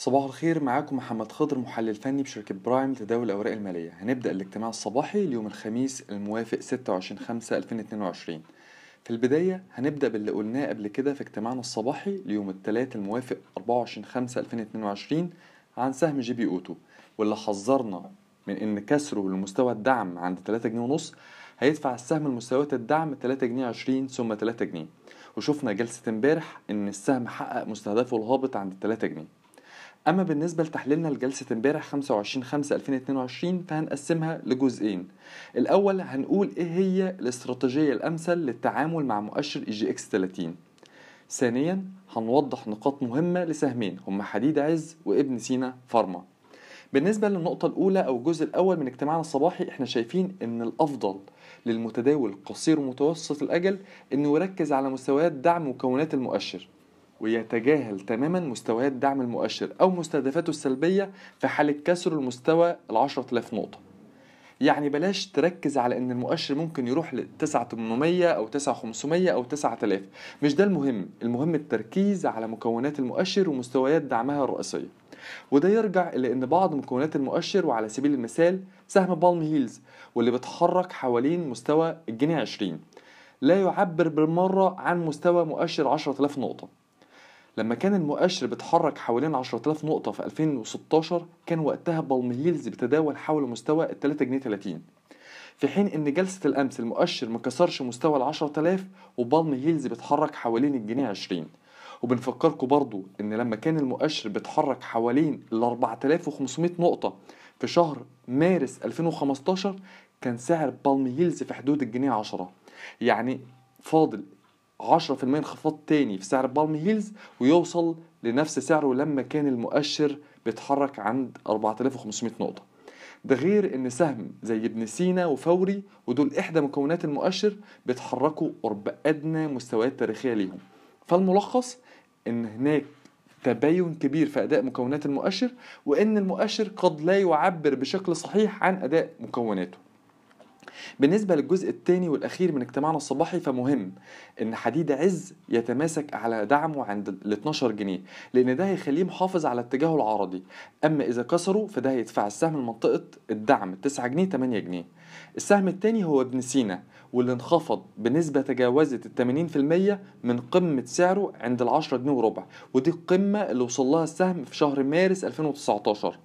صباح الخير معاكم محمد خضر محلل فني بشركة برايم لتداول الأوراق المالية. هنبدأ الاجتماع الصباحي ليوم الخميس الموافق 26 5 2022 في البداية هنبدأ باللي قلناه قبل كده في اجتماعنا الصباحي ليوم الثلاث الموافق 24 5 2022 عن سهم GB Auto واللي حذرنا من إن كسره لمستوى الدعم عند 3 جنيه ونص هيدفع السهم لمستويات الدعم 3 جنيه 20 ثم 3 جنيه. وشفنا جلسة امبارح إن السهم حقق مستهدفه الهابط عند 3 جنيه. أما بالنسبة لتحليلنا لجلسة امبارح 25 5 2022 فهنقسمها لجزئين. الأول هنقول إيه هي الاستراتيجية الأمثل للتعامل مع مؤشر EGX 30 ثانيا هنوضح نقاط مهمة لسهمين هما حديد عز وابن سينا فارما. بالنسبة للنقطة الأولى أو الجزء الأول من اجتماعنا الصباحي إحنا شايفين إن الأفضل للمتداول قصير ومتوسط الأجل إنه يركز على مستويات دعم مكونات المؤشر. ويتجاهل تماما مستويات دعم المؤشر أو مستهدفاته السلبية في حالة كسر المستوى ال 10000 نقطة. يعني بلاش تركز على إن المؤشر ممكن يروح ل 9800 أو 9500 أو 9000 مش ده المهم. المهم التركيز على مكونات المؤشر ومستويات دعمها الرئيسية. وده يرجع إلى إن بعض مكونات المؤشر وعلى سبيل المثال سهم بالم هيلز واللي بيتحرك حوالين مستوى الجنيه 20 لا يعبر بالمرة عن مستوى مؤشر 10000 نقطة. لما كان المؤشر بيتحرك حوالين 10000 نقطة في 2016 كان وقتها بالم هيلز بتداول حول مستوى ال 3 جنيه 30 في حين إن جلسة الأمس المؤشر مكسرش مستوى ال 10000 وبالم هيلز بيتحرك حوالين الجنيه 20 وبنفكركم برضو إن لما كان المؤشر بيتحرك حوالين ال 4500 نقطة في شهر مارس 2015 كان سعر بالم هيلز في حدود الجنيه 10 يعني فاضل 10% انخفاض تاني في سعر بالم هيلز ويوصل لنفس سعره لما كان المؤشر بيتحرك عند 4500 نقطة. ده غير إن سهم زي ابن سينا وفوري ودول إحدى مكونات المؤشر بيتحركوا قرب أدنى مستويات تاريخية ليهم. فالملخص إن هناك تباين كبير في أداء مكونات المؤشر وإن المؤشر قد لا يعبر بشكل صحيح عن أداء مكوناته. بالنسبة للجزء الثاني والأخير من اجتماعنا الصباحي فمهم إن حديد عز يتماسك على دعمه عند ال 12 جنيه لأن ده هيخليه محافظ على اتجاهه العرضي. أما إذا كسروا فده هيدفع السهم لمنطقة الدعم 9 جنيه 8 جنيه. السهم الثاني هو ابن سينا واللي انخفض بنسبة تجاوزت ال 80% من قمة سعره عند ال 10 جنيه وربع ودي القمة اللي وصل لها السهم في شهر مارس 2019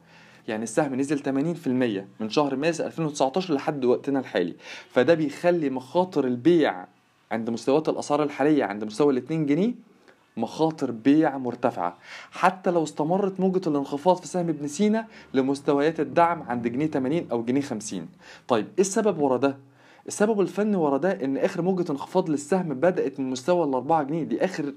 يعني السهم نزل 80% من شهر مارس 2019 لحد وقتنا الحالي. فده بيخلي مخاطر البيع عند مستويات الأسعار الحالية عند مستوى ال 2 جنيه مخاطر بيع مرتفعة. حتى لو استمرت موجة الانخفاض في سهم ابن سينا لمستويات الدعم عند جنيه 80 أو جنيه 50 طيب إيه السبب ورا ده؟ السبب الفني ورا ده إن آخر موجة انخفاض للسهم بدأت من مستوى ال 4 جنيه. دي آخر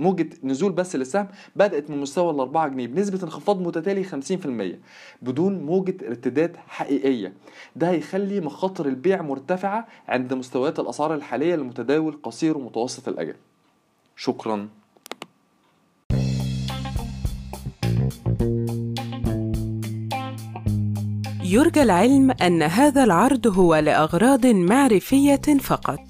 موجة نزول بس للسهم بدأت من مستوى ال 4 جنيه بنسبة انخفاض متتالي 50% بدون موجة ارتداد حقيقية. ده هيخلي مخاطر البيع مرتفعة عند مستويات الأسعار الحالية للمتداول قصير ومتوسط الأجل شكرا. يرجى العلم أن هذا العرض هو لأغراض معرفية فقط.